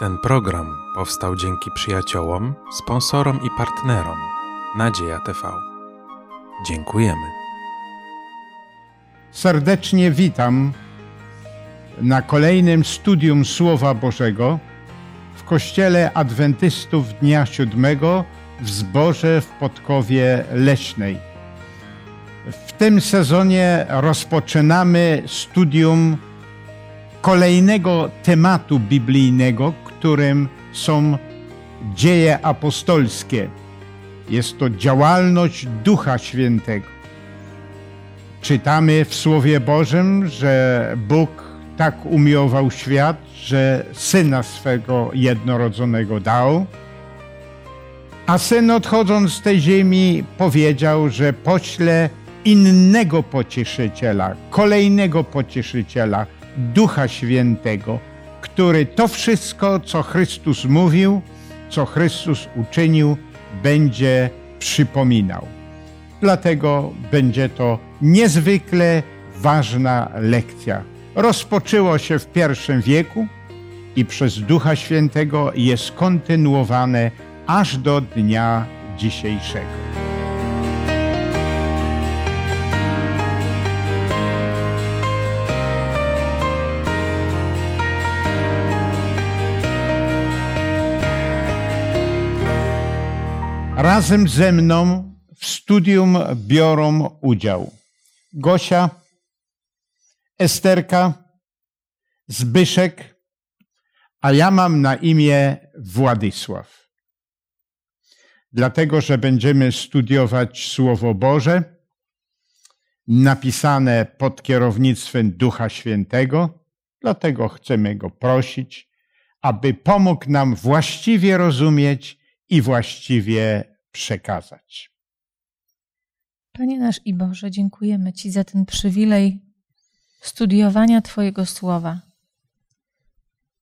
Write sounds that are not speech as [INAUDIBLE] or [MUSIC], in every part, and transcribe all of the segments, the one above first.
Ten program powstał dzięki przyjaciołom, sponsorom i partnerom Nadzieja TV. Dziękujemy. Serdecznie witam na kolejnym studium Słowa Bożego w Kościele Adwentystów Dnia Siódmego w Zborze w Podkowie Leśnej. W tym sezonie rozpoczynamy studium kolejnego tematu biblijnego, którym są dzieje apostolskie. Jest to działalność Ducha Świętego. Czytamy w Słowie Bożym, że Bóg tak umiłował świat, że Syna swego jednorodzonego dał, a Syn odchodząc z tej ziemi powiedział, że pośle innego pocieszyciela, kolejnego pocieszyciela, Ducha Świętego, który to wszystko, co Chrystus mówił, co Chrystus uczynił, będzie przypominał. Dlatego będzie to niezwykle ważna lekcja. Rozpoczęło się w pierwszym wieku i przez Ducha Świętego jest kontynuowane aż do dnia dzisiejszego. Razem ze mną w studium biorą udział Gosia, Esterka, Zbyszek, a ja mam na imię Władysław. Dlatego, że będziemy studiować Słowo Boże, napisane pod kierownictwem Ducha Świętego, dlatego chcemy Go prosić, aby pomógł nam właściwie rozumieć i właściwie przekazać. Panie nasz i Boże, dziękujemy Ci za ten przywilej studiowania Twojego słowa,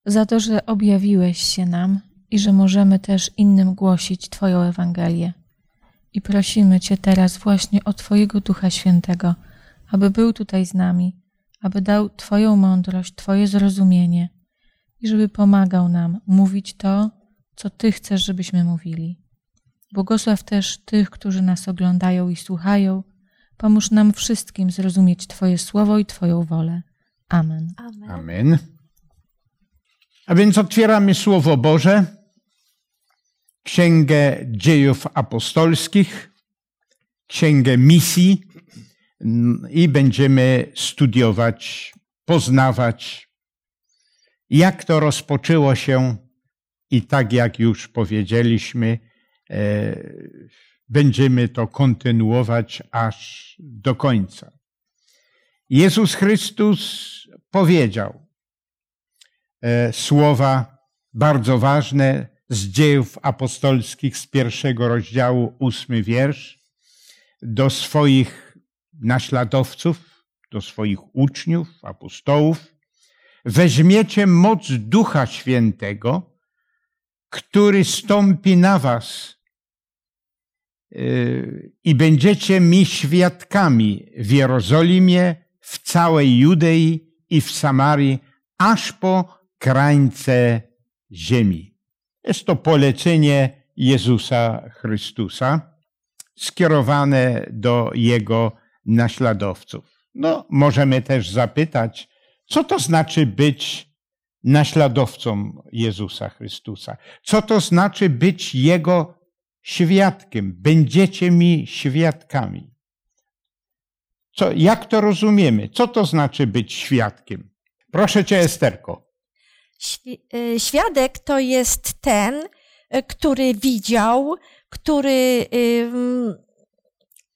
za to, że objawiłeś się nam i że możemy też innym głosić Twoją Ewangelię. I prosimy Cię teraz właśnie o Twojego Ducha Świętego, aby był tutaj z nami, aby dał Twoją mądrość, Twoje zrozumienie i żeby pomagał nam mówić to, co Ty chcesz, żebyśmy mówili. Błogosław też tych, którzy nas oglądają i słuchają. Pomóż nam wszystkim zrozumieć Twoje słowo i Twoją wolę. Amen. Amen. Amen. A więc otwieramy Słowo Boże, Księgę Dziejów Apostolskich, Księgę Misji i będziemy studiować, poznawać, jak to rozpoczęło się i tak jak już powiedzieliśmy, będziemy to kontynuować aż do końca. Jezus Chrystus powiedział e, słowa bardzo ważne z dziejów apostolskich z pierwszego rozdziału, ósmy wiersz, do swoich naśladowców, do swoich uczniów, apostołów. Weźmiecie moc Ducha Świętego, który stąpi na was i będziecie mi świadkami w Jerozolimie, w całej Judei i w Samarii, aż po krańce ziemi. Jest to polecenie Jezusa Chrystusa skierowane do Jego naśladowców. No, możemy też zapytać, co to znaczy być naśladowcą Jezusa Chrystusa? Co to znaczy być Jego świadkiem, będziecie mi świadkami. Co, jak to rozumiemy? Co to znaczy być świadkiem? Proszę cię, Esterko. Y, świadek to jest ten, y, który widział, który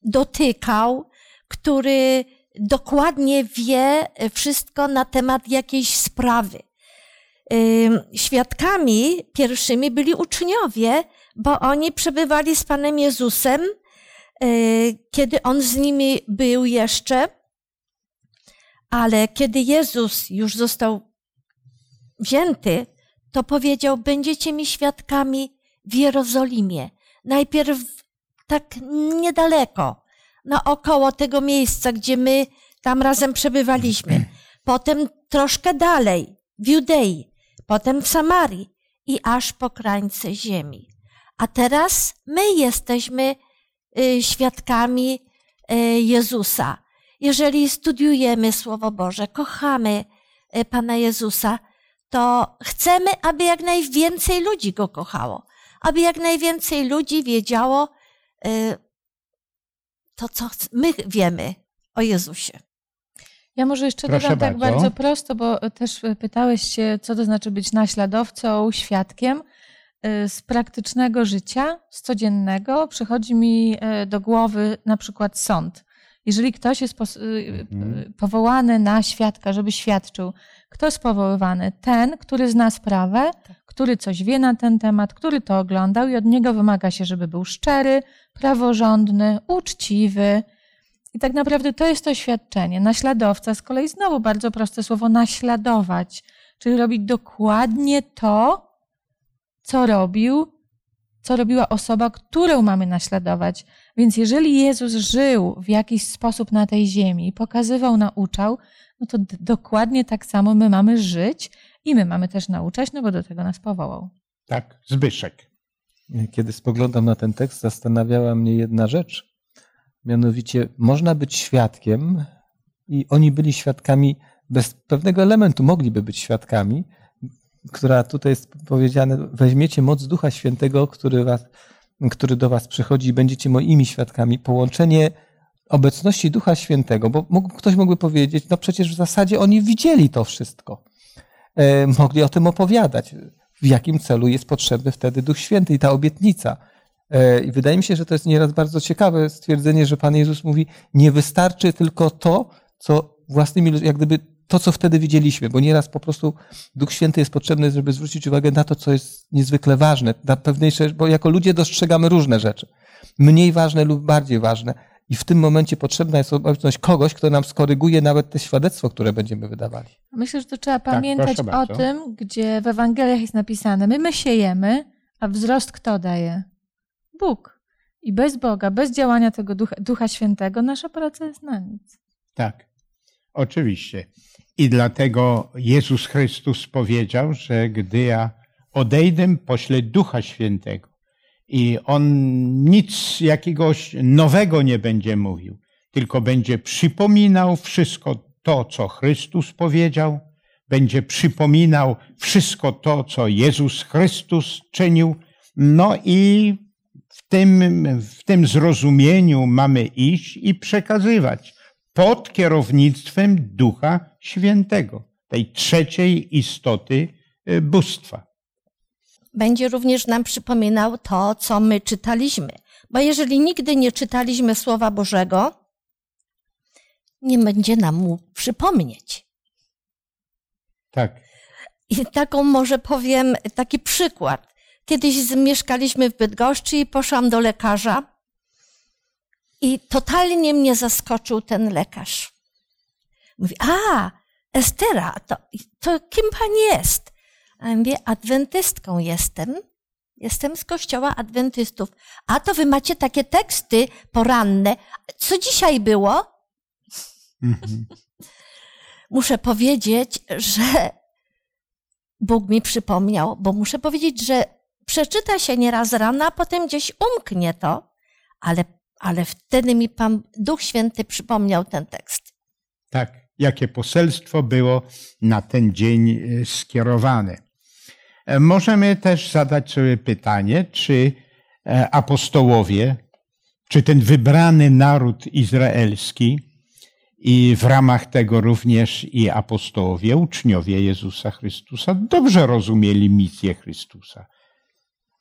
dotykał, który dokładnie wie wszystko na temat jakiejś sprawy. Świadkami pierwszymi byli uczniowie, bo oni przebywali z Panem Jezusem, e, kiedy On z nimi był jeszcze, ale kiedy Jezus już został wzięty, to powiedział: Będziecie mi świadkami w Jerozolimie. Najpierw tak niedaleko, naokoło tego miejsca, gdzie my tam razem przebywaliśmy. Potem troszkę dalej, w Judei, potem w Samarii i aż po krańce ziemi. A teraz my jesteśmy y, świadkami y, Jezusa. Jeżeli studiujemy Słowo Boże, kochamy y, Pana Jezusa, to chcemy, aby jak najwięcej ludzi go kochało, aby jak najwięcej ludzi wiedziało to, co my wiemy o Jezusie. Ja może jeszcze Proszę dodam tak bardzo. bardzo prosto, bo też pytałeś się, co to znaczy być naśladowcą, świadkiem. Y, Z praktycznego życia, z codziennego, przychodzi mi y, do głowy na przykład sąd. Jeżeli ktoś jest y, Mhm. powołany na świadka, żeby świadczył, kto jest powoływany? Ten, który zna sprawę, który coś wie na ten temat, który to oglądał i od niego wymaga się, żeby był szczery, praworządny, uczciwy. I tak naprawdę to jest to świadczenie. Naśladowca, z kolei znowu bardzo proste słowo naśladować, czyli robić dokładnie to, co robił, co robiła osoba, którą mamy naśladować. Więc jeżeli Jezus żył w jakiś sposób na tej ziemi, pokazywał, nauczał, no to d- dokładnie tak samo my mamy żyć i my mamy też nauczać, no bo do tego nas powołał. Tak, Zbyszek. Kiedy spoglądam na ten tekst, zastanawiała mnie jedna rzecz. Mianowicie, można być świadkiem, i oni byli świadkami, bez pewnego elementu mogliby być świadkami, która tutaj jest powiedziane, weźmiecie moc Ducha Świętego, który, was, który do was przychodzi i będziecie moimi świadkami. Połączenie obecności Ducha Świętego, bo mógł, ktoś mógłby powiedzieć, no przecież w zasadzie oni widzieli to wszystko. E, mogli o tym opowiadać. W jakim celu jest potrzebny wtedy Duch Święty i ta obietnica. E, I wydaje mi się, że to jest nieraz bardzo ciekawe stwierdzenie, że Pan Jezus mówi, nie wystarczy tylko to, co własnymi, jak gdyby to, co wtedy widzieliśmy, bo nieraz po prostu Duch Święty jest potrzebny, żeby zwrócić uwagę na to, co jest niezwykle ważne, na pewnej rzeczy, bo jako ludzie dostrzegamy różne rzeczy. Mniej ważne lub bardziej ważne. I w tym momencie potrzebna jest obecność kogoś, kto nam skoryguje nawet te świadectwo, które będziemy wydawali. Myślę, że to trzeba pamiętać proszę o tym, gdzie w Ewangeliach jest napisane: My my siejemy, a wzrost kto daje? Bóg. I bez Boga, bez działania tego Ducha, Ducha Świętego, nasza praca jest na nic. Tak, oczywiście. I dlatego Jezus Chrystus powiedział, że gdy ja odejdę, poślę Ducha Świętego. I On nic jakiegoś nowego nie będzie mówił, tylko będzie przypominał wszystko to, co Chrystus powiedział, będzie przypominał wszystko to, co Jezus Chrystus czynił. No i w tym, w tym zrozumieniu mamy iść i przekazywać pod kierownictwem Ducha Świętego, tej trzeciej istoty y, bóstwa. będzie również nam przypominał to, co my czytaliśmy. Bo jeżeli nigdy nie czytaliśmy Słowa Bożego, nie będzie nam mu przypomnieć. Tak, I taką może powiem taki przykład. Kiedyś mieszkaliśmy w Bydgoszczy i poszłam do lekarza i totalnie mnie zaskoczył ten lekarz. Mówi, a, Estera, to, to kim pani jest? A ja mówię, adwentystką jestem. Jestem z kościoła adwentystów. A to wy macie takie teksty poranne. Co dzisiaj było? Mhm. [LAUGHS] muszę powiedzieć, że Bóg mi przypomniał, bo muszę powiedzieć, że przeczyta się nieraz rano, a potem gdzieś umknie to, ale, ale wtedy mi Pan Duch Święty przypomniał ten tekst. tak. Jakie poselstwo było na ten dzień y, skierowane. E, Możemy też zadać sobie pytanie, czy e, apostołowie, czy ten wybrany naród izraelski i w ramach tego również i apostołowie, uczniowie Jezusa Chrystusa dobrze rozumieli misję Chrystusa.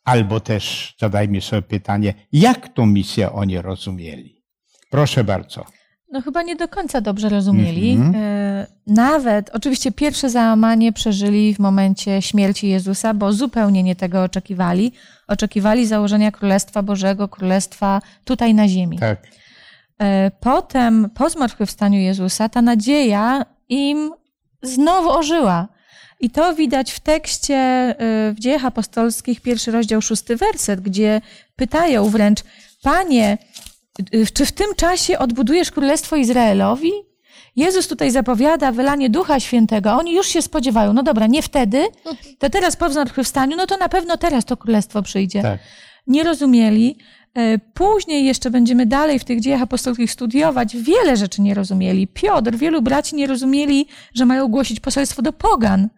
Albo też zadajmy sobie pytanie, jak tą misję oni rozumieli. Proszę bardzo. No chyba nie do końca dobrze rozumieli. Mhm. E, Nawet, oczywiście pierwsze załamanie przeżyli w momencie śmierci Jezusa, bo zupełnie nie tego oczekiwali. Oczekiwali założenia Królestwa Bożego, Królestwa tutaj na ziemi. Tak. E, Potem, po zmartwychwstaniu Jezusa, ta nadzieja im znowu ożyła. I to widać w tekście e, w Dziejach Apostolskich, pierwszy rozdział, szósty werset, gdzie pytają wręcz, Panie, e, czy w tym czasie odbudujesz Królestwo Izraelowi? Jezus tutaj zapowiada wylanie Ducha Świętego, oni już się spodziewają, no dobra, nie wtedy, to teraz po zmartwychwstaniu, no to na pewno teraz to królestwo przyjdzie. Tak. Nie rozumieli. Później jeszcze będziemy dalej w tych dziejach apostolskich studiować. Wiele rzeczy nie rozumieli. Piotr, wielu braci nie rozumieli, że mają głosić poselstwo do pogan.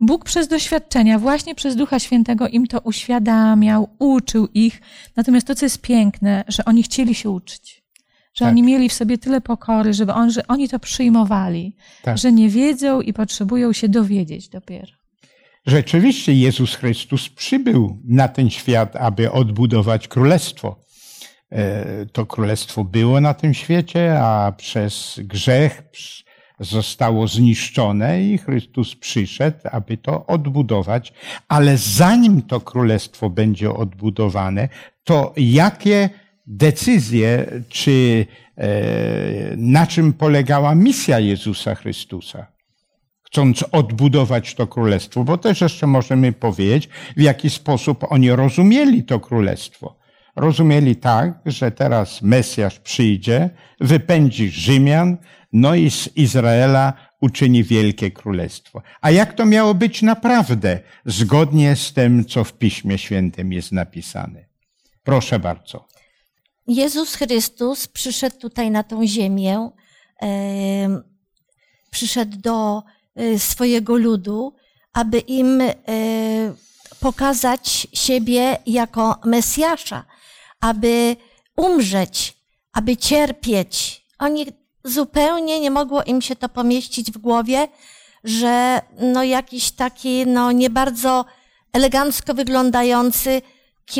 Bóg przez doświadczenia, właśnie przez Ducha Świętego im to uświadamiał, uczył ich. Natomiast to, co jest piękne, że oni chcieli się uczyć. Że Tak. oni mieli w sobie tyle pokory, żeby on, że oni to przyjmowali. Tak. Że nie wiedzą i potrzebują się dowiedzieć dopiero. Rzeczywiście Jezus Chrystus przybył na ten świat, aby odbudować królestwo. E, To królestwo było na tym świecie, a przez grzech zostało zniszczone i Chrystus przyszedł, aby to odbudować. Ale zanim to królestwo będzie odbudowane, to jakie decyzje, czy e, na czym polegała misja Jezusa Chrystusa? chcąc odbudować to królestwo, bo też jeszcze możemy powiedzieć, w jaki sposób oni rozumieli to królestwo. Rozumieli tak, że teraz Mesjasz przyjdzie, wypędzi Rzymian, no i z Izraela uczyni wielkie królestwo. A jak to miało być naprawdę, zgodnie z tym, co w Piśmie Świętym jest napisane? Proszę bardzo. Jezus Chrystus przyszedł tutaj na tą ziemię, em, przyszedł do e, swojego ludu, aby im e, pokazać siebie jako Mesjasza, aby umrzeć, aby cierpieć. Oni zupełnie nie mogło im się to pomieścić w głowie, że no jakiś taki no nie bardzo elegancko wyglądający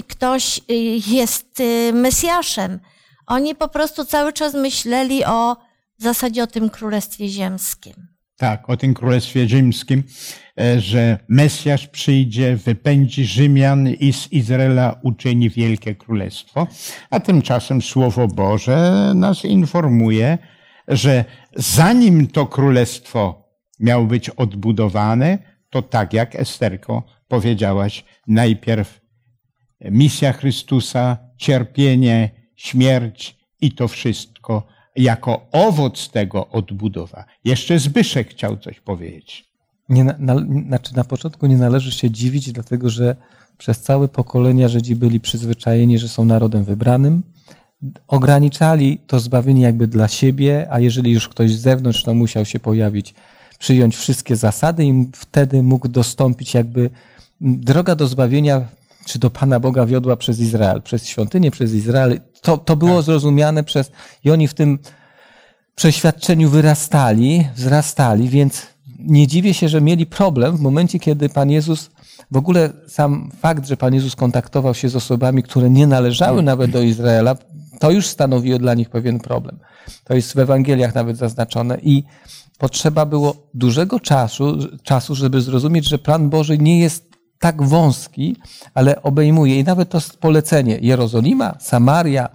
ktoś y, jest y, Mesjaszem. Oni po prostu cały czas myśleli o w zasadzie o tym królestwie ziemskim. Tak, o tym królestwie rzymskim, e, że Mesjasz przyjdzie, wypędzi Rzymian i z Izraela uczyni wielkie królestwo. A tymczasem Słowo Boże nas informuje, że zanim to królestwo miało być odbudowane, to tak jak Esterko powiedziałaś, najpierw misja Chrystusa, cierpienie, śmierć i to wszystko jako owoc tego odbudowa. Jeszcze Zbyszek chciał coś powiedzieć. Nie, na, na, znaczy na początku nie należy się dziwić, dlatego że przez całe pokolenia Żydzi byli przyzwyczajeni, że są narodem wybranym. Ograniczali to zbawienie jakby dla siebie, a jeżeli już ktoś z zewnątrz, to musiał się pojawić, przyjąć wszystkie zasady i wtedy mógł dostąpić jakby droga do zbawienia, czy do Pana Boga wiodła przez Izrael, przez świątynię, przez Izrael. To, to było zrozumiane przez, i oni w tym przeświadczeniu wyrastali, wzrastali, więc nie dziwię się, że mieli problem w momencie, kiedy Pan Jezus, w ogóle sam fakt, że Pan Jezus kontaktował się z osobami, które nie należały nawet do Izraela, to już stanowiło dla nich pewien problem. To jest w Ewangeliach nawet zaznaczone i potrzeba było dużego czasu, czasu, żeby zrozumieć, że plan Boży nie jest tak wąski, ale obejmuje i nawet to polecenie Jerozolima, Samaria,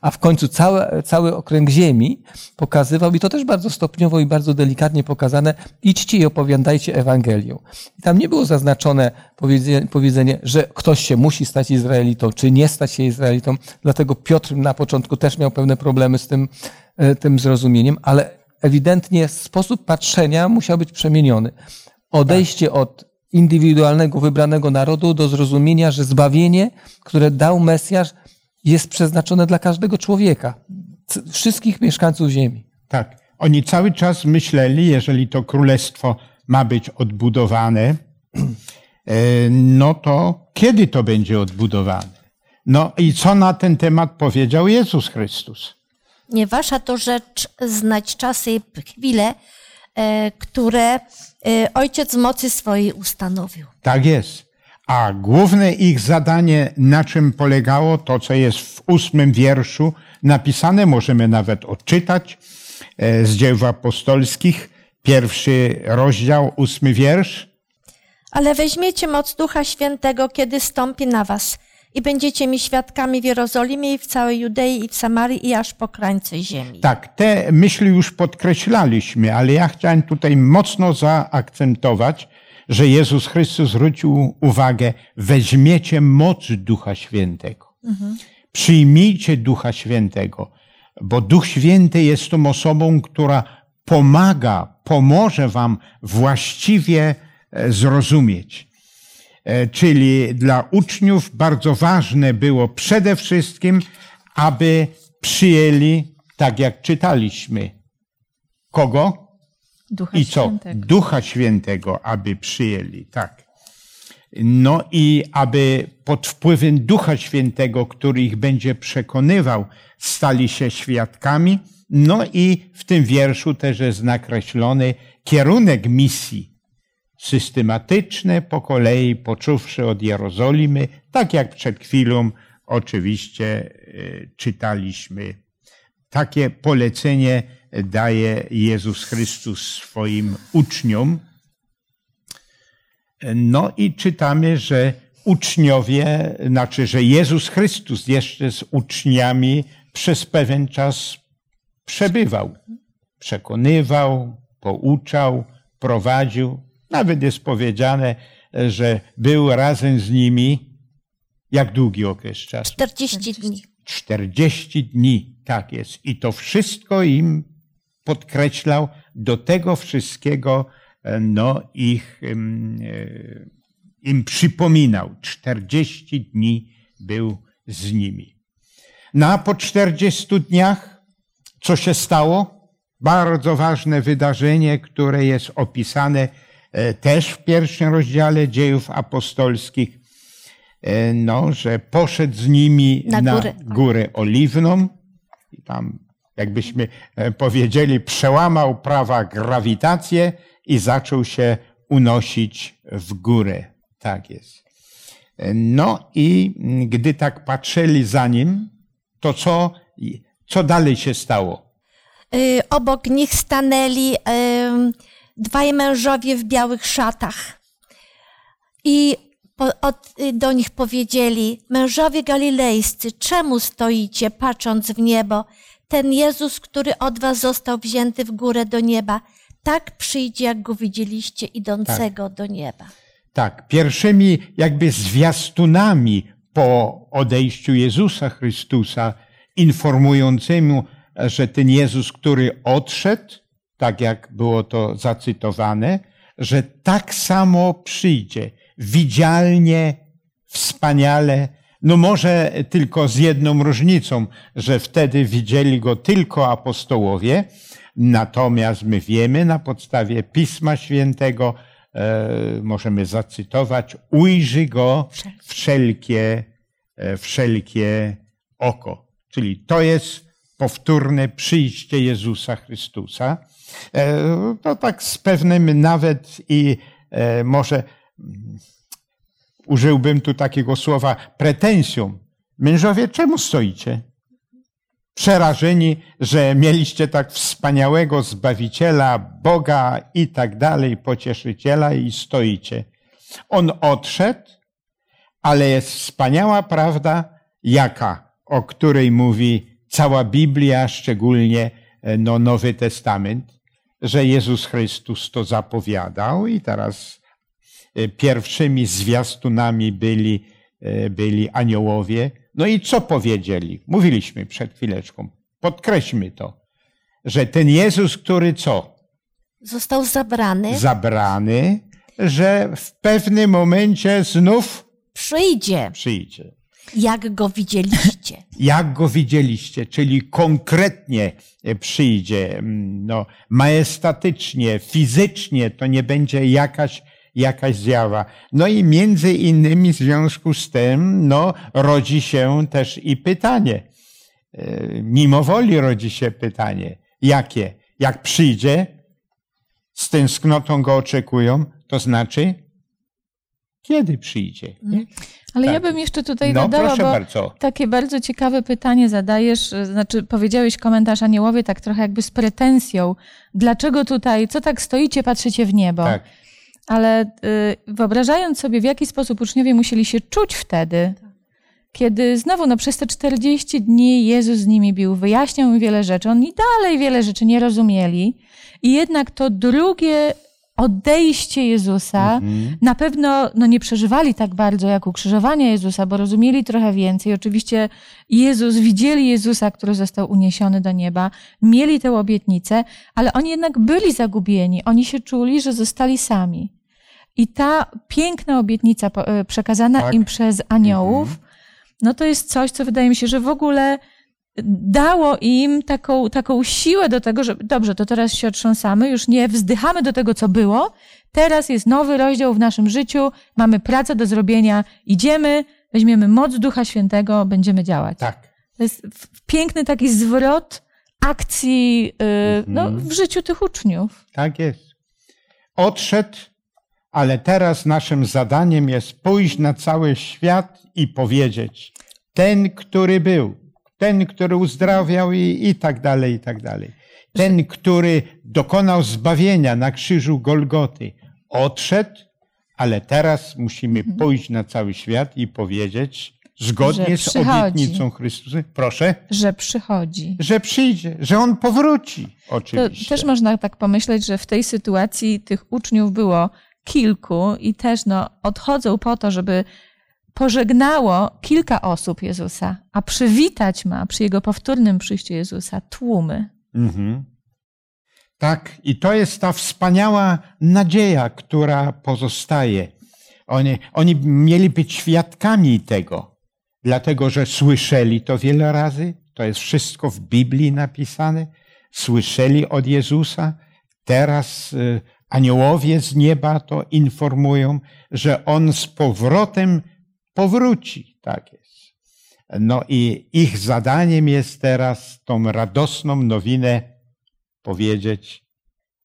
a w końcu cały, cały okręg ziemi pokazywał, i to też bardzo stopniowo i bardzo delikatnie pokazane, idźcie i opowiadajcie Ewangelię. I tam nie było zaznaczone powiedzenie, powiedzenie, że ktoś się musi stać Izraelitą, czy nie stać się Izraelitą, dlatego Piotr na początku też miał pewne problemy z tym, e, tym zrozumieniem, ale ewidentnie sposób patrzenia musiał być przemieniony. Odejście od indywidualnego, wybranego narodu do zrozumienia, że zbawienie, które dał Mesjasz, jest przeznaczone dla każdego człowieka, wszystkich mieszkańców ziemi. Tak. Oni cały czas myśleli, jeżeli to królestwo ma być odbudowane, [CLEARS THROAT] e, no to kiedy to będzie odbudowane? No i co na ten temat powiedział Jezus Chrystus? Nie wasza to rzecz znać czasy i chwile, e, które Ojciec w mocy swojej ustanowił. Tak jest. A główne ich zadanie, na czym polegało, to co jest w ósmym wierszu napisane, możemy nawet odczytać e, z dzieł apostolskich, pierwszy rozdział, ósmy wiersz. Ale weźmiecie moc Ducha Świętego, kiedy stąpi na was i będziecie mi świadkami w Jerozolimie i w całej Judei i w Samarii i aż po krańce ziemi. Tak, te myśli już podkreślaliśmy, ale ja chciałem tutaj mocno zaakcentować, że Jezus Chrystus zwrócił uwagę, weźmiecie moc Ducha Świętego. Przyjmijcie Ducha Świętego, bo Duch Święty jest tą osobą, która pomaga, pomoże wam właściwie e, zrozumieć. E, Czyli dla uczniów bardzo ważne było przede wszystkim, aby przyjęli, tak jak czytaliśmy, kogo? Ducha I co? Świętego. Ducha Świętego, aby przyjęli, tak. No i aby pod wpływem Ducha Świętego, który ich będzie przekonywał, stali się świadkami. No i w tym wierszu też jest nakreślony kierunek misji. Systematyczne po kolei, począwszy od Jerozolimy, tak jak przed chwilą oczywiście e, czytaliśmy. Takie polecenie daje Jezus Chrystus swoim uczniom. No i czytamy, że uczniowie, znaczy, że Jezus Chrystus jeszcze z uczniami przez pewien czas przebywał. Przekonywał, pouczał, prowadził. Nawet jest powiedziane, że był razem z nimi jak długi okres czasu? 40 dni. 40 dni, tak jest. I to wszystko im podkreślał, do tego wszystkiego e, no, ich, e, im przypominał. 40 dni był z nimi. No a po 40 dniach, co się stało? Bardzo ważne wydarzenie, które jest opisane też w pierwszym rozdziale dziejów apostolskich, e, no, że poszedł z nimi Na na, górę. górę oliwną i tam, jakbyśmy e, powiedzieli, przełamał prawa grawitację i zaczął się unosić w górę. Tak jest. E, No i gdy tak patrzyli za nim, to co, co dalej się stało? Y, Obok nich stanęli em, dwaj mężowie w białych szatach. I po, od, y, do nich powiedzieli, mężowie galilejscy, czemu stoicie, patrząc w niebo? Ten Jezus, który od was został wzięty w górę do nieba, tak przyjdzie, jak go widzieliście idącego do nieba. Tak, pierwszymi jakby zwiastunami po odejściu Jezusa Chrystusa, informującymi, że ten Jezus, który odszedł, tak jak było to zacytowane, że tak samo przyjdzie, widzialnie, wspaniale, no może tylko z jedną różnicą, że wtedy widzieli go tylko apostołowie, natomiast my wiemy na podstawie Pisma Świętego, e, możemy zacytować, ujrzy go wszelkie, e, wszelkie oko. Czyli to jest powtórne przyjście Jezusa Chrystusa. E, to tak z pewnym nawet i e, może użyłbym tu takiego słowa pretensją. Mężowie, czemu stoicie? Przerażeni, że mieliście tak wspaniałego Zbawiciela, Boga i tak dalej, pocieszyciela i stoicie. On odszedł, ale jest wspaniała prawda, jaka, o której mówi cała Biblia, szczególnie e, no, Nowy Testament, że Jezus Chrystus to zapowiadał i teraz e, pierwszymi zwiastunami byli, e, byli aniołowie. No i co powiedzieli? Mówiliśmy przed chwileczką. Podkreślmy to, że ten Jezus, który co? Został zabrany, Zabrany, że w pewnym momencie znów przyjdzie, przyjdzie. Jak go widzieliście. [LAUGHS] jak go widzieliście, czyli konkretnie e, przyjdzie, mm, no, majestatycznie, fizycznie, to nie będzie jakaś, jakaś zjawa. No i między innymi w związku z tym, no, rodzi się też i pytanie, e, mimo woli rodzi się pytanie, jakie? Jak przyjdzie, z tęsknotą go oczekują, to znaczy, kiedy przyjdzie? Nie? Ale ja Tak. bym jeszcze tutaj No, dodała, bo bardzo. takie bardzo ciekawe pytanie zadajesz, y, znaczy powiedziałeś komentarz aniołowie tak trochę jakby z pretensją. Dlaczego tutaj, co tak stoicie, patrzycie w niebo? Tak. Ale y, wyobrażając sobie, w jaki sposób uczniowie musieli się czuć wtedy, kiedy znowu no, przez te 40 dni Jezus z nimi był, wyjaśniał im wiele rzeczy, oni dalej wiele rzeczy nie rozumieli i jednak to drugie odejście Jezusa. Mhm. Na pewno no, nie przeżywali tak bardzo jak ukrzyżowania Jezusa, bo rozumieli trochę więcej. Oczywiście Jezus, widzieli Jezusa, który został uniesiony do nieba, mieli tę obietnicę, ale oni jednak byli zagubieni. Oni się czuli, że zostali sami. I ta piękna obietnica e, przekazana Tak. im przez aniołów, no to jest coś, co wydaje mi się, że w ogóle dało im taką, taką siłę do tego, że dobrze, to teraz się otrząsamy, już nie wzdychamy do tego, co było. Teraz jest nowy rozdział w naszym życiu, mamy pracę do zrobienia, idziemy, weźmiemy moc Ducha Świętego, będziemy działać. Tak. To jest piękny taki zwrot akcji yy, no, w życiu tych uczniów. Tak jest. Odszedł, ale teraz naszym zadaniem jest pójść na cały świat i powiedzieć: ten, który był, ten, który uzdrawiał i, i tak dalej, i tak dalej. Ten, który dokonał zbawienia na krzyżu Golgoty, odszedł, ale teraz musimy pójść na cały świat i powiedzieć, zgodnie z obietnicą Chrystusa, proszę, Że przychodzi. że przyjdzie, że On powróci. To Oczywiście. też można tak pomyśleć, że w tej sytuacji tych uczniów było kilku i też no, odchodzą po to, żeby pożegnało kilka osób Jezusa, a przywitać ma przy jego powtórnym przyjściu Jezusa tłumy. Mhm. Tak, i to jest ta wspaniała nadzieja, która pozostaje. Oni, oni mieli być świadkami tego, dlatego że słyszeli to wiele razy. To jest wszystko w Biblii napisane. Słyszeli od Jezusa. Teraz y, aniołowie z nieba to informują, że On z powrotem powróci. Tak jest. No i ich zadaniem jest teraz tą radosną nowinę powiedzieć,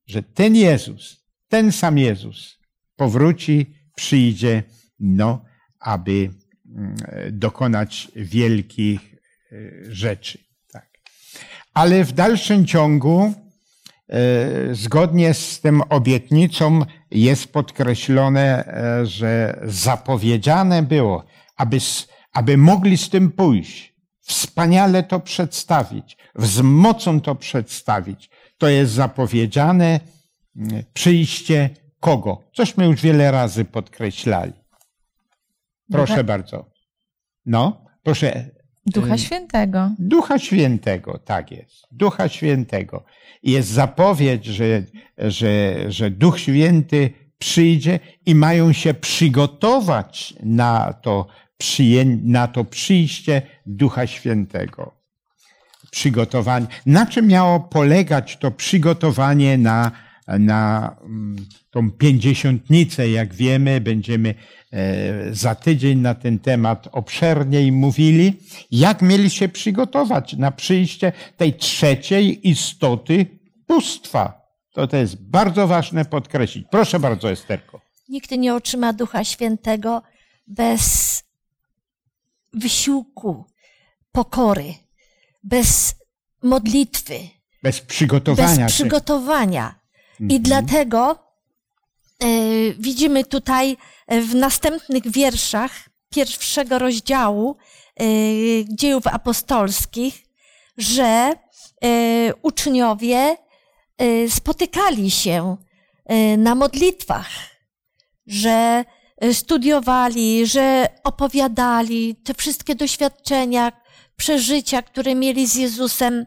że ten Jezus, ten sam Jezus powróci, przyjdzie, no, aby mm, dokonać wielkich e, rzeczy. Tak. Ale w dalszym ciągu, e, zgodnie z tym obietnicą, jest podkreślone, e, że zapowiedziane było, aby, aby mogli z tym pójść, wspaniale to przedstawić, z mocą to przedstawić. To jest zapowiedziane przyjście kogo? Cośmy już wiele razy podkreślali. Proszę Ducha- bardzo. No, proszę. Ducha Y, Świętego. Ducha Świętego, tak jest. Ducha Świętego. Jest zapowiedź, że, że, że Duch Święty przyjdzie i mają się przygotować na to, przyję, na to przyjście Ducha Świętego. Przygotowanie. Na czym miało polegać to przygotowanie na, na mm, tą pięćdziesiątnicę? Jak wiemy, będziemy e, za tydzień na ten temat obszerniej mówili. Jak mieli się przygotować na przyjście tej trzeciej istoty bóstwa? To, to jest bardzo ważne podkreślić. Proszę bardzo, Esterko. Nikt nie otrzyma Ducha Świętego bez wysiłku, pokory, bez modlitwy, Bez przygotowania bez się. I Mhm. dlatego e, widzimy tutaj e, w następnych wierszach pierwszego rozdziału e, dziejów apostolskich, że e, uczniowie spotykali się na modlitwach, że studiowali, że opowiadali te wszystkie doświadczenia, przeżycia, które mieli z Jezusem.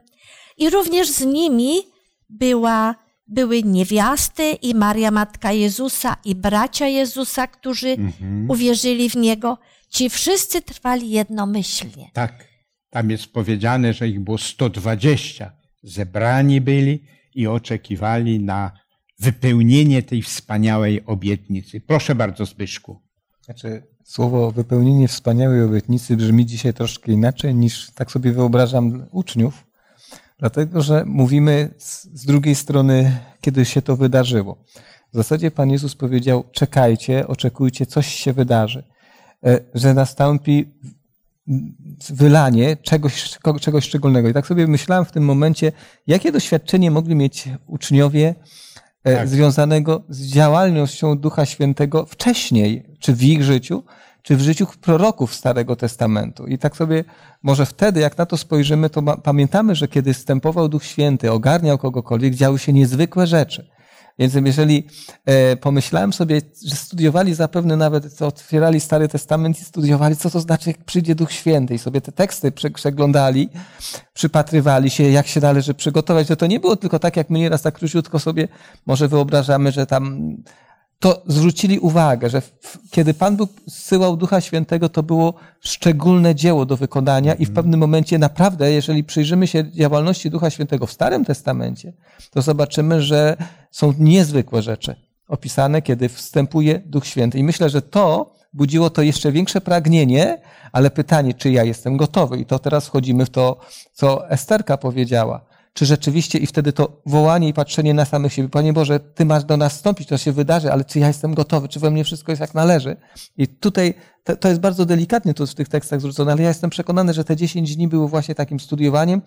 I również z nimi była, były niewiasty i Maria Matka Jezusa i bracia Jezusa, którzy Mhm. uwierzyli w Niego. Ci wszyscy trwali jednomyślnie. Tak. Tam jest powiedziane, że ich było 120. Zebrani byli i oczekiwali na wypełnienie tej wspaniałej obietnicy. Proszę bardzo, Zbyszku. Znaczy, słowo wypełnienie wspaniałej obietnicy brzmi dzisiaj troszkę inaczej niż tak sobie wyobrażam uczniów, dlatego że mówimy z, z drugiej strony, kiedy się to wydarzyło. W zasadzie Pan Jezus powiedział: czekajcie, oczekujcie, coś się wydarzy, E, że nastąpi wylanie czegoś, czegoś szczególnego. I tak sobie myślałem w tym momencie, jakie doświadczenie mogli mieć uczniowie e, Tak. związanego z działalnością Ducha Świętego wcześniej, czy w ich życiu, czy w życiu proroków Starego Testamentu. I tak sobie, może wtedy, jak na to spojrzymy, to ma, pamiętamy, że kiedy wstępował Duch Święty, ogarniał kogokolwiek, działy się niezwykłe rzeczy. Więc jeżeli e, pomyślałem sobie, że studiowali zapewne nawet, otwierali Stary Testament i studiowali, co to znaczy, jak przyjdzie Duch Święty i sobie te teksty przeglądali, przypatrywali się, jak się należy przygotować, że to nie było tylko tak, jak my nieraz tak króciutko sobie może wyobrażamy, że tam to zwrócili uwagę, że kiedy Pan Bóg zsyłał Ducha Świętego, to było szczególne dzieło do wykonania i w pewnym momencie naprawdę, jeżeli przyjrzymy się działalności Ducha Świętego w Starym Testamencie, to zobaczymy, że są niezwykłe rzeczy opisane, kiedy wstępuje Duch Święty. I myślę, że to budziło to jeszcze większe pragnienie, ale pytanie, czy ja jestem gotowy? I to teraz wchodzimy w to, co Esterka powiedziała czy rzeczywiście i wtedy to wołanie i patrzenie na samych siebie, Panie Boże, Ty masz do nas wstąpić, to się wydarzy, ale czy ja jestem gotowy, czy we mnie wszystko jest jak należy? I tutaj to, to jest bardzo delikatnie tu w tych tekstach zwrócone, ale ja jestem przekonany, że te 10 dni było właśnie takim studiowaniem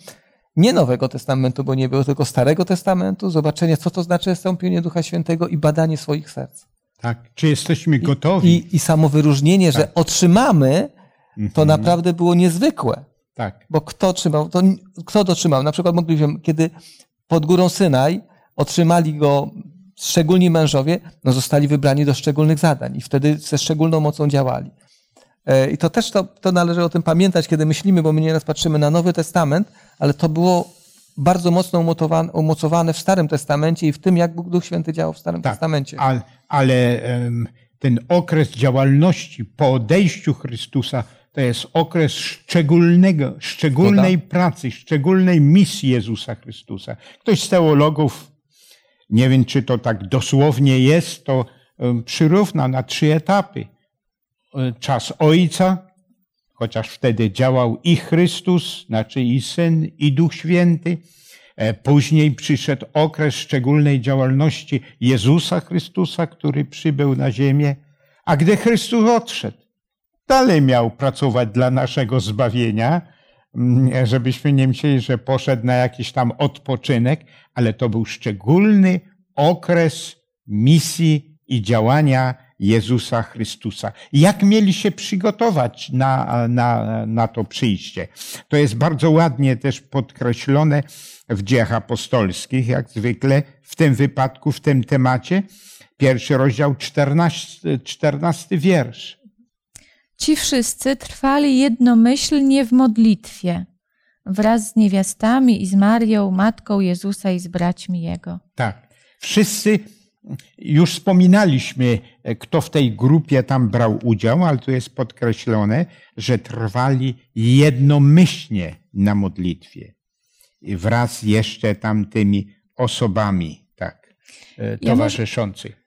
nie Nowego Testamentu, bo nie było tylko Starego Testamentu, zobaczenie, co to znaczy stąpienie Ducha Świętego i badanie swoich serc. Tak, czy jesteśmy gotowi? I, i, i samo wyróżnienie, tak. że otrzymamy, to mhm. naprawdę było niezwykłe. Tak. Bo kto trzymał, to kto dotrzymał? Na przykład moglibyśmy, kiedy pod górą Synaj otrzymali go szczególni mężowie, no zostali wybrani do szczególnych zadań i wtedy ze szczególną mocą działali. E, I to też to, to należy o tym pamiętać, kiedy myślimy, bo my nieraz patrzymy na Nowy Testament, ale to było bardzo mocno umocowane, w Starym Testamencie i w tym, jak Bóg Duch Święty działał w Starym tak, Testamencie. Ale, ale ten okres działalności po odejściu Chrystusa to jest okres szczególnego, szczególnej pracy, szczególnej misji Jezusa Chrystusa. Ktoś z teologów, nie wiem czy to tak dosłownie jest, to przyrówna na trzy etapy. E, czas Ojca, chociaż wtedy działał i Chrystus, znaczy i Syn, i Duch Święty. E, później przyszedł okres szczególnej działalności Jezusa Chrystusa, który przybył na ziemię. A gdy Chrystus odszedł, dalej miał pracować dla naszego zbawienia, mm, żebyśmy nie myśleli, że poszedł na jakiś tam odpoczynek, ale to był szczególny okres misji i działania Jezusa Chrystusa. Jak mieli się przygotować na, na, na to przyjście? To jest bardzo ładnie też podkreślone w dziejach apostolskich, jak zwykle w tym wypadku, w tym temacie. Pierwszy rozdział, czternasty, czternasty wiersz. Ci wszyscy trwali jednomyślnie w modlitwie wraz z niewiastami i z Marią, matką Jezusa i z braćmi Jego. Tak. Wszyscy, już wspominaliśmy, kto w tej grupie tam brał udział, ale tu jest podkreślone, że trwali jednomyślnie na modlitwie. Wraz jeszcze tamtymi osobami, tak, towarzyszących.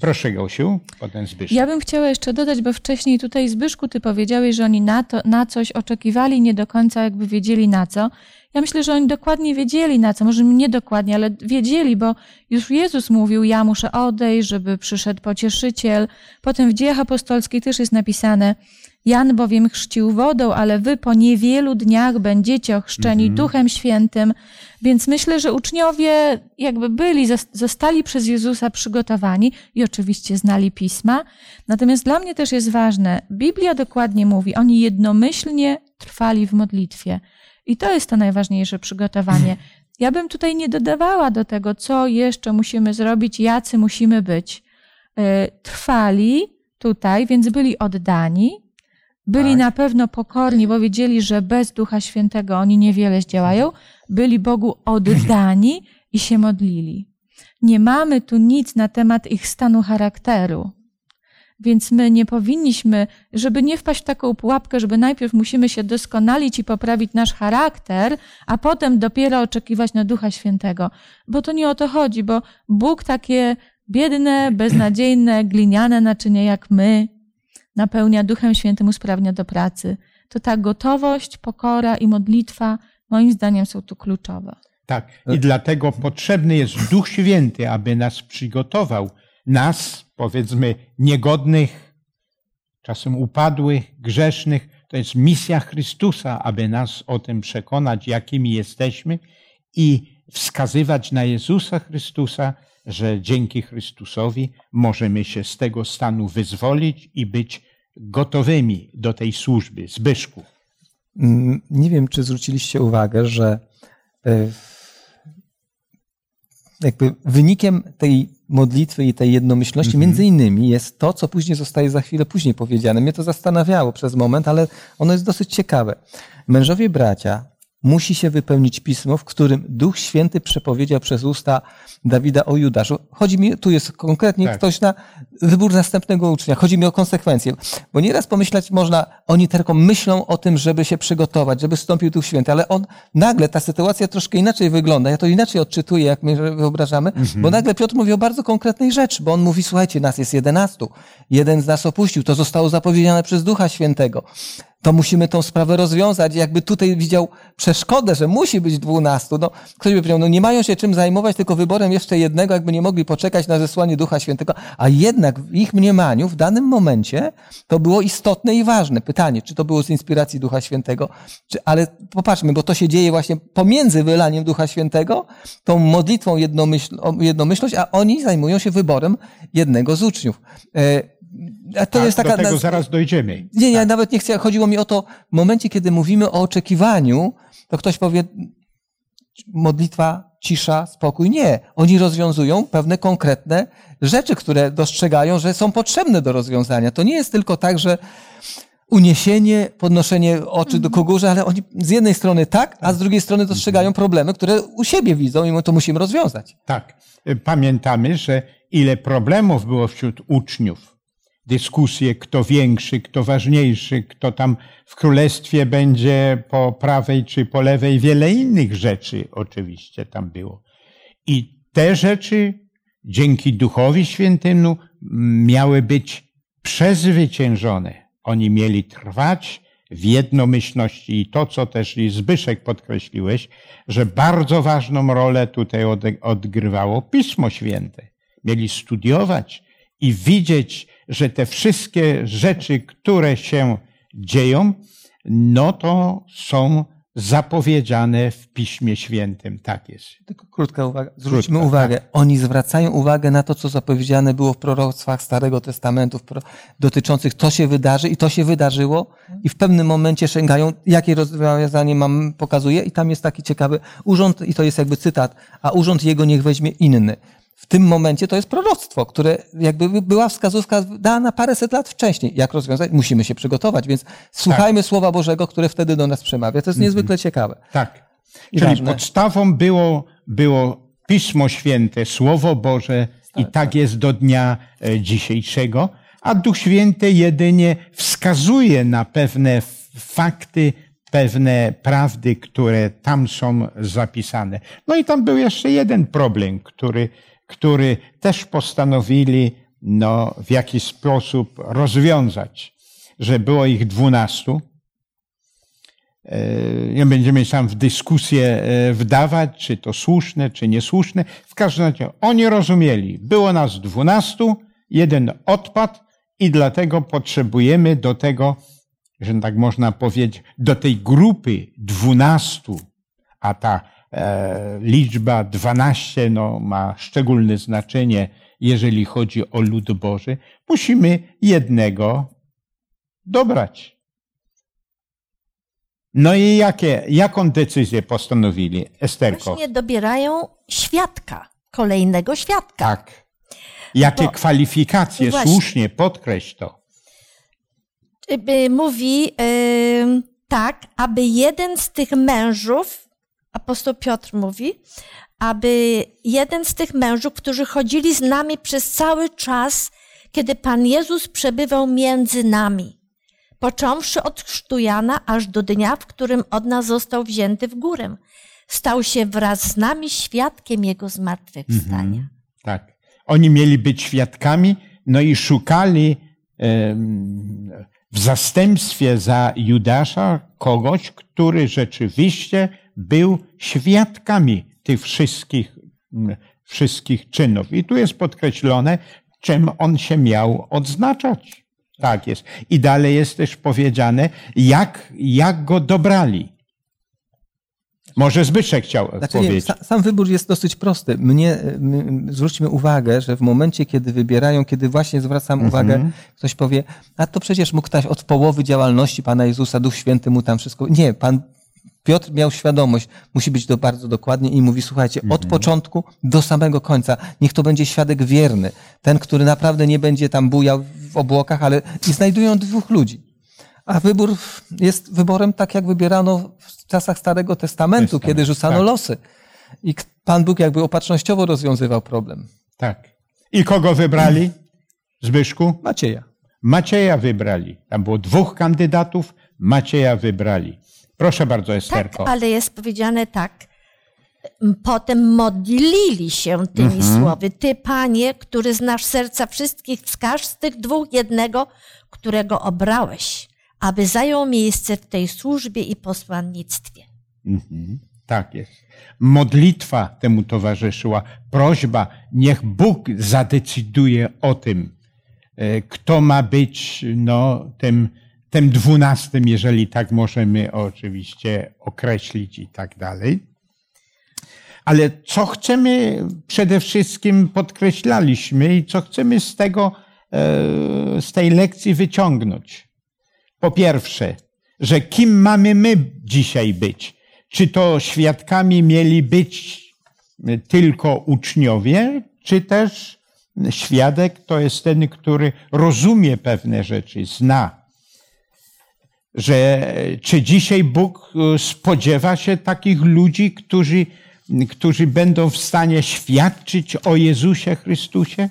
Proszę Gosiu, potem Zbyszek. Ja bym chciała jeszcze dodać, bo wcześniej tutaj Zbyszku ty powiedziałeś, że oni na, to, na coś oczekiwali, nie do końca jakby wiedzieli na co. Ja myślę, że oni dokładnie wiedzieli na co, może nie dokładnie, ale wiedzieli, bo już Jezus mówił, ja muszę odejść, żeby przyszedł pocieszyciel. Potem w dziejach apostolskich też jest napisane, Jan bowiem chrzcił wodą, ale wy po niewielu dniach będziecie ochrzczeni -hmm. Duchem Świętym. Więc myślę, że uczniowie jakby byli, zostali przez Jezusa przygotowani i oczywiście znali pisma. Natomiast dla mnie też jest ważne, Biblia dokładnie mówi, oni jednomyślnie trwali w modlitwie. I to jest to najważniejsze przygotowanie. [CLEARS THROAT] Ja bym tutaj nie dodawała do tego, co jeszcze musimy zrobić, jacy musimy być. E, trwali tutaj, więc byli oddani, byli tak. na pewno pokorni, bo wiedzieli, że bez Ducha Świętego oni niewiele zdziałają. Byli Bogu oddani i się modlili. Nie mamy tu nic na temat ich stanu charakteru. Więc my nie powinniśmy, żeby nie wpaść w taką pułapkę, żeby najpierw musimy się doskonalić i poprawić nasz charakter, a potem dopiero oczekiwać na Ducha Świętego. Bo to nie o to chodzi, bo Bóg takie biedne, beznadziejne, gliniane naczynie jak my napełnia Duchem Świętym, usprawnia do pracy. To ta gotowość, pokora i modlitwa moim zdaniem są tu kluczowe. Tak, i dlatego potrzebny jest Duch Święty, aby nas przygotował, nas, powiedzmy, niegodnych, czasem upadłych, grzesznych. To jest misja Chrystusa, aby nas o tym przekonać, jakimi jesteśmy i wskazywać na Jezusa Chrystusa, że dzięki Chrystusowi możemy się z tego stanu wyzwolić i być gotowymi do tej służby. Zbyszku. Mm, nie wiem, czy zwróciliście uwagę, że e, jakby wynikiem tej modlitwy i tej jednomyślności Mhm. między innymi jest to, co później zostaje za chwilę później powiedziane. Mnie to zastanawiało przez moment, ale ono jest dosyć ciekawe. Mężowie bracia musi się wypełnić pismo, w którym Duch Święty przepowiedział przez usta Dawida o Judaszu. Chodzi mi, tu jest konkretnie Tak. ktoś na wybór następnego ucznia. Chodzi mi o konsekwencje. Bo nieraz pomyśleć można, oni tylko myślą o tym, żeby się przygotować, żeby wstąpił Duch Święty, ale on nagle, ta sytuacja troszkę inaczej wygląda. Ja to inaczej odczytuję, jak my wyobrażamy, bo nagle Piotr mówi o bardzo konkretnej rzeczy, bo on mówi, słuchajcie, nas jest jedenastu. Jeden z nas opuścił. To zostało zapowiedziane przez Ducha Świętego to musimy tą sprawę rozwiązać. Jakby tutaj widział przeszkodę, że musi być dwunastu. No, ktoś by powiedział, no nie mają się czym zajmować, tylko wyborem jeszcze jednego, jakby nie mogli poczekać na zesłanie Ducha Świętego. A jednak w ich mniemaniu w danym momencie to było istotne i ważne. Pytanie, czy to było z inspiracji Ducha Świętego, czy, ale popatrzmy, bo to się dzieje właśnie pomiędzy wylaniem Ducha Świętego, tą modlitwą jednomyśl, jednomyślność, a oni zajmują się wyborem jednego z uczniów. A to Tak, jest taka... do tego na- zaraz dojdziemy. nie, ja Tak. nawet nie chcę. Chodziło mi o to, w momencie, kiedy mówimy o oczekiwaniu, to ktoś powie, modlitwa, cisza, spokój. Nie. Oni rozwiązują pewne konkretne rzeczy, które dostrzegają, że są potrzebne do rozwiązania. To nie jest tylko tak, że uniesienie, podnoszenie oczy do kogórza, ale oni z jednej strony tak, a z drugiej strony dostrzegają problemy, które u siebie widzą i my to musimy rozwiązać. Tak. Pamiętamy, że ile problemów było wśród uczniów. Dyskusje, kto większy, kto ważniejszy, kto tam w królestwie będzie po prawej czy po lewej. Wiele innych rzeczy oczywiście tam było. I te rzeczy dzięki Duchowi Świętemu miały być przezwyciężone. Oni mieli trwać w jednomyślności i to, co też i Zbyszek podkreśliłeś, że bardzo ważną rolę tutaj odgrywało Pismo Święte. Mieli studiować i widzieć, że te wszystkie rzeczy, które się dzieją, no to są zapowiedziane w Piśmie Świętym. Tak jest. Tylko krótka uwaga. Zwróćmy Krótka, uwagę. Oni zwracają uwagę na to, co zapowiedziane było w proroctwach Starego Testamentu, dotyczących to się wydarzy i to się wydarzyło i w pewnym momencie sięgają, jakie rozwiązanie mam, pokazuje i tam jest taki ciekawy urząd i to jest jakby cytat, a urząd jego niech weźmie inny. W tym momencie to jest proroctwo, które jakby była wskazówka dana paręset lat wcześniej. Jak rozwiązać? Musimy się przygotować, więc słuchajmy Słowa Bożego, które wtedy do nas przemawia. To jest niezwykle ciekawe. Tak. I Czyli ważne. podstawą było, było Pismo Święte, Słowo Boże i tak jest do dnia e, dzisiejszego, a Duch Święty jedynie wskazuje na pewne fakty, pewne prawdy, które tam są zapisane. No i tam był jeszcze jeden problem, który, który też postanowili no, w jakiś sposób rozwiązać, że było ich dwunastu, E, nie będziemy się tam w dyskusję e, wdawać, czy to słuszne, czy niesłuszne. W każdym razie oni rozumieli, było nas dwunastu, jeden odpadł i dlatego potrzebujemy do tego, że tak można powiedzieć, do tej grupy dwunastu, a ta liczba dwanaście no, ma szczególne znaczenie, jeżeli chodzi o lud Boży, musimy jednego dobrać. No i jakie, jaką decyzję postanowili, Esterko? Właśnie dobierają świadka, kolejnego świadka. Tak. Jakie Bo- kwalifikacje, Właśnie. słusznie, podkreśl to. Y, Mówi ym, tak, aby jeden z tych mężów, apostoł Piotr mówi, aby jeden z tych mężów, którzy chodzili z nami przez cały czas, kiedy Pan Jezus przebywał między nami, począwszy od chrztu Jana, aż do dnia, w którym od nas został wzięty w górę, stał się wraz z nami świadkiem Jego zmartwychwstania. Tak. Oni mieli być świadkami, no i szukali w zastępstwie za Judasza kogoś, który rzeczywiście był świadkami tych wszystkich, wszystkich czynów. I tu jest podkreślone, czym on się miał odznaczać. Tak jest. I dalej jest też powiedziane, jak, jak go dobrali. Może Zbyszek chciał Znaczy, powiedzieć. sa- sam wybór jest dosyć prosty. Mnie, m, zwróćmy uwagę, że w momencie, kiedy wybierają, kiedy właśnie zwracam Mhm. uwagę, ktoś powie, a to przecież mógł ktoś od połowy działalności Pana Jezusa, Duch Święty mu tam wszystko. Nie, Pan Piotr miał świadomość, musi być to bardzo dokładnie i mówi, słuchajcie, od Mhm. początku do samego końca, niech to będzie świadek wierny, ten, który naprawdę nie będzie tam bujał w obłokach, ale i znajdują dwóch ludzi. A wybór jest wyborem tak, jak wybierano w czasach Starego Testamentu, Testament, kiedy rzucano tak. losy. I Pan Bóg jakby opatrznościowo rozwiązywał problem. Tak. I kogo wybrali? Zbyszku? Macieja. Macieja wybrali. Tam było dwóch kandydatów, Macieja wybrali. Proszę bardzo, Tak, Esterko. ale jest powiedziane tak. Potem modlili się tymi Mhm. słowy. Ty, Panie, który znasz serca wszystkich, wskaż z tych dwóch jednego, którego obrałeś, aby zajął miejsce w tej służbie i posłannictwie. Mhm. Tak jest. Modlitwa temu towarzyszyła, prośba, niech Bóg zadecyduje o tym, e, kto ma być no, tym, tym dwunastym, jeżeli tak możemy oczywiście określić i tak dalej. Ale co chcemy, przede wszystkim podkreślaliśmy i co chcemy z tego, e, z tej lekcji wyciągnąć. Po pierwsze, że kim mamy my dzisiaj być? Czy to świadkami mieli być tylko uczniowie, czy też świadek to jest ten, który rozumie pewne rzeczy, zna. Że czy dzisiaj Bóg e, spodziewa się takich ludzi, którzy, którzy będą w stanie świadczyć o Jezusie Chrystusie?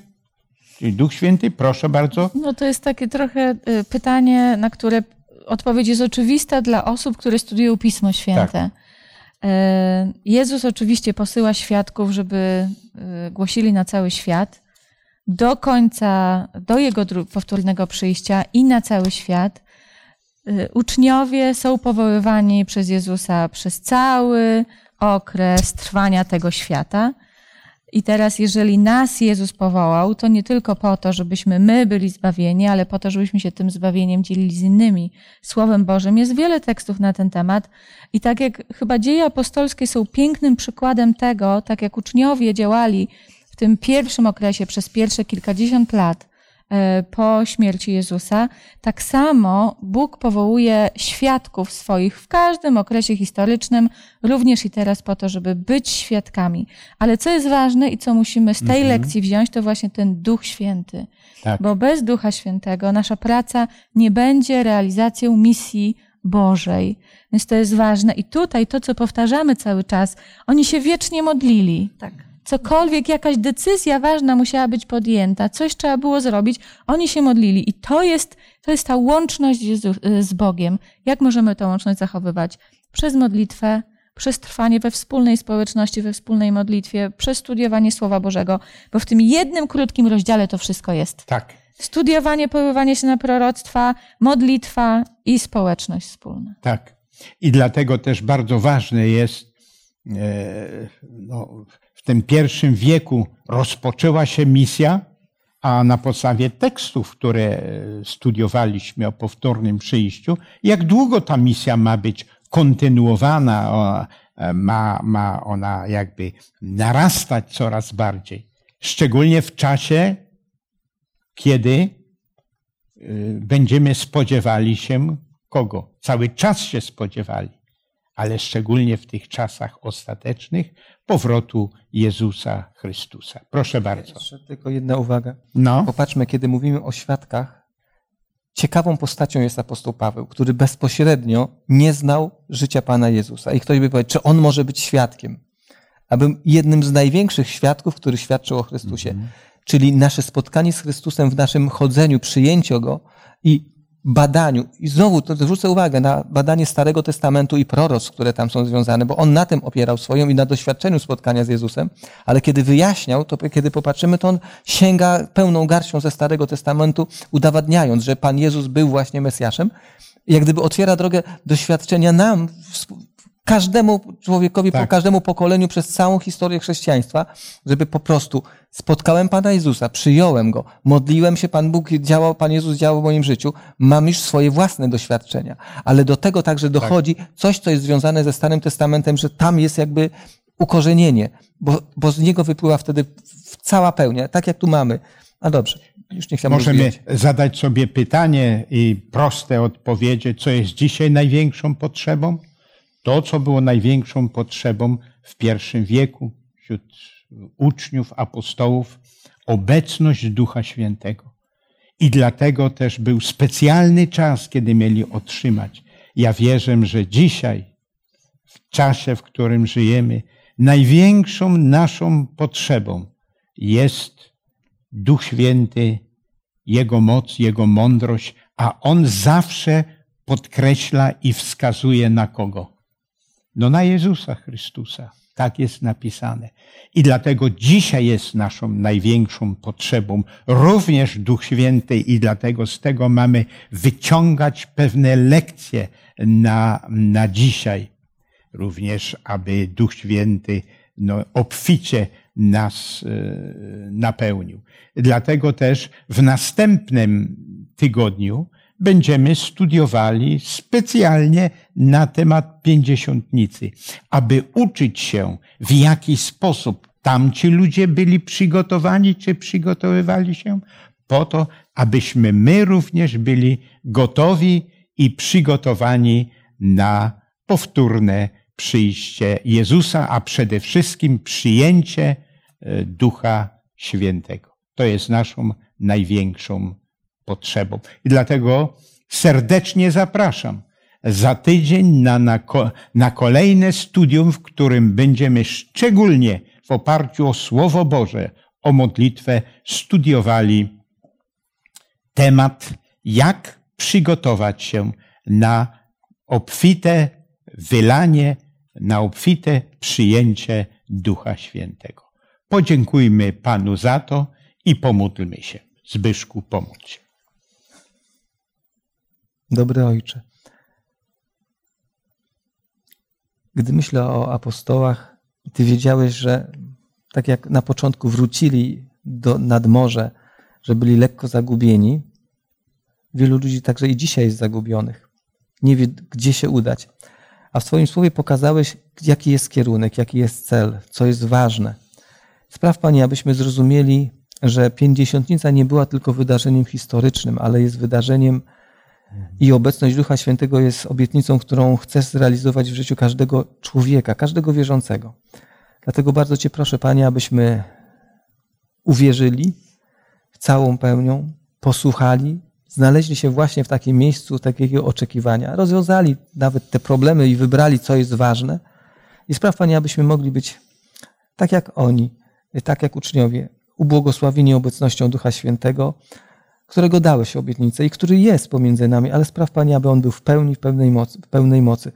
Czyli Duch Święty, proszę bardzo. No to jest takie trochę y, pytanie, na które odpowiedź jest oczywista dla osób, które studiują Pismo Święte. Y, Jezus oczywiście posyła świadków, żeby głosili na cały świat do końca, do Jego powtórnego przyjścia i na cały świat. Y, Uczniowie są powoływani przez Jezusa przez cały okres trwania tego świata. I teraz, jeżeli nas Jezus powołał, to nie tylko po to, żebyśmy my byli zbawieni, ale po to, żebyśmy się tym zbawieniem dzielili z innymi. Słowem Bożym jest wiele tekstów na ten temat. I tak jak chyba dzieje apostolskie są pięknym przykładem tego, tak jak uczniowie działali w tym pierwszym okresie przez pierwsze kilkadziesiąt lat po śmierci Jezusa, tak samo Bóg powołuje świadków swoich w każdym okresie historycznym, również i teraz po to, żeby być świadkami. Ale co jest ważne i co musimy z tej lekcji wziąć, to właśnie ten Duch Święty. Tak. Bo bez Ducha Świętego nasza praca nie będzie realizacją misji Bożej. Więc to jest ważne. I tutaj to, co powtarzamy cały czas, oni się wiecznie modlili. Tak. Cokolwiek, jakaś decyzja ważna musiała być podjęta, coś trzeba było zrobić, oni się modlili. I to jest, to jest ta łączność z Bogiem. Jak możemy tę łączność zachowywać? Przez modlitwę, przez trwanie we wspólnej społeczności, we wspólnej modlitwie, przez studiowanie Słowa Bożego, bo w tym jednym krótkim rozdziale to wszystko jest. Tak. Studiowanie, poływanie się na proroctwa, modlitwa i społeczność wspólna. Tak. I dlatego też bardzo ważne jest, e, no, tym pierwszym wieku rozpoczęła się misja, a na podstawie tekstów, które e, studiowaliśmy o powtórnym przyjściu, jak długo ta misja ma być kontynuowana, e, ma, ma ona jakby narastać coraz bardziej. Szczególnie w czasie, kiedy y, będziemy spodziewali się kogo? Cały czas się spodziewali, ale szczególnie w tych czasach ostatecznych powrotu Jezusa Chrystusa. Proszę bardzo. Jeszcze tylko jedna uwaga. No, Popatrzmy, kiedy mówimy o świadkach, ciekawą postacią jest apostoł Paweł, który bezpośrednio nie znał życia Pana Jezusa. I ktoś by powiedział, czy on może być świadkiem? Aby jednym z największych świadków, który świadczył o Chrystusie. Czyli nasze spotkanie z Chrystusem w naszym chodzeniu, przyjęciu Go i badaniu. I znowu to zwrócę uwagę na badanie Starego Testamentu i proroc, które tam są związane, bo on na tym opierał swoją i na doświadczeniu spotkania z Jezusem, ale kiedy wyjaśniał, to kiedy popatrzymy, to on sięga pełną garścią ze Starego Testamentu, udowadniając, że Pan Jezus był właśnie Mesjaszem. Jak gdyby otwiera drogę doświadczenia nam, każdemu człowiekowi, po Tak. każdemu pokoleniu przez całą historię chrześcijaństwa, żeby po prostu spotkałem Pana Jezusa, przyjąłem Go, modliłem się, Pan Bóg działał, Pan Jezus działał w moim życiu, mam już swoje własne doświadczenia. Ale do tego także dochodzi coś, co jest związane ze Starym Testamentem, że tam jest jakby ukorzenienie, bo, bo z niego wypływa wtedy w- cała pełnia, tak jak tu mamy. A dobrze, już nie chciałem możemy rozwijać. zadać sobie pytanie i proste odpowiedzi, co jest dzisiaj największą potrzebą? To, co było największą potrzebą w pierwszym wieku wśród uczniów, apostołów, obecność Ducha Świętego. I dlatego też był specjalny czas, kiedy mieli otrzymać. Ja wierzę, że dzisiaj, w czasie, w którym żyjemy, największą naszą potrzebą jest Duch Święty, Jego moc, Jego mądrość, a On zawsze podkreśla i wskazuje na kogo? No na Jezusa Chrystusa. Tak jest napisane. I dlatego dzisiaj jest naszą największą potrzebą, również Duch Święty, i dlatego z tego mamy wyciągać pewne lekcje na, na dzisiaj. Również, aby Duch Święty no, obficie nas e, napełnił. Dlatego też w następnym tygodniu będziemy studiowali specjalnie na temat pięćdziesiątnicy, aby uczyć się, w jaki sposób tamci ludzie byli przygotowani, czy przygotowywali się, po to, abyśmy my również byli gotowi i przygotowani na powtórne przyjście Jezusa, a przede wszystkim przyjęcie e, Ducha Świętego. To jest naszą największą potrzebą. I dlatego serdecznie zapraszam za tydzień na, na, na kolejne studium, w którym będziemy szczególnie w oparciu o Słowo Boże, o modlitwę studiowali temat, jak przygotować się na obfite wylanie, na obfite przyjęcie Ducha Świętego. Podziękujmy Panu za to i pomódlmy się. Zbyszku, pomódl się. Dobry Ojcze, gdy myślę o apostołach, Ty wiedziałeś, że tak jak na początku wrócili do, nad morze, że byli lekko zagubieni, wielu ludzi także i dzisiaj jest zagubionych. Nie wie, gdzie się udać. A w Twoim słowie pokazałeś, jaki jest kierunek, jaki jest cel, co jest ważne. Spraw, Panie, abyśmy zrozumieli, że pięćdziesiątnica nie była tylko wydarzeniem historycznym, ale jest wydarzeniem i obecność Ducha Świętego jest obietnicą, którą chcesz zrealizować w życiu każdego człowieka, każdego wierzącego. Dlatego bardzo Cię proszę, Panie, abyśmy uwierzyli całą pełnią, posłuchali, znaleźli się właśnie w takim miejscu takiego oczekiwania, rozwiązali nawet te problemy i wybrali, co jest ważne. I spraw, Panie, abyśmy mogli być tak jak oni, tak jak uczniowie, ubłogosławieni obecnością Ducha Świętego, którego dałeś obietnicę i który jest pomiędzy nami, ale spraw, Panie, aby on był w pełni, w pełnej mocy. W pełnej mocy.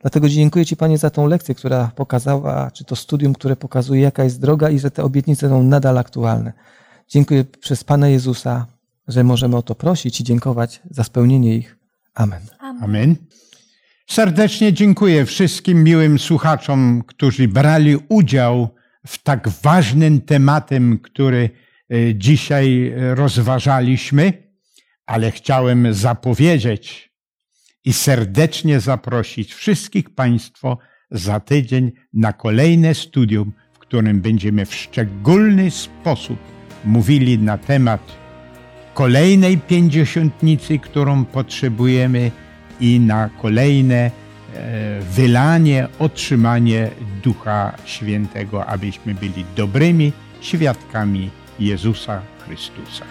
Dlatego dziękuję Ci, Panie, za tą lekcję, która pokazała, czy to studium, które pokazuje, jaka jest droga i że te obietnice są nadal aktualne. Dziękuję przez Pana Jezusa, że możemy o to prosić i dziękować za spełnienie ich. Amen. Amen. Amen. Serdecznie dziękuję wszystkim miłym słuchaczom, którzy brali udział w tak ważnym tematem, który dzisiaj rozważaliśmy, ale chciałem zapowiedzieć i serdecznie zaprosić wszystkich Państwa za tydzień na kolejne studium, w którym będziemy w szczególny sposób mówili na temat kolejnej pięćdziesiątnicy, którą potrzebujemy i na kolejne e, wylanie, otrzymanie Ducha Świętego, abyśmy byli dobrymi świadkami Jezusa Chrystusa.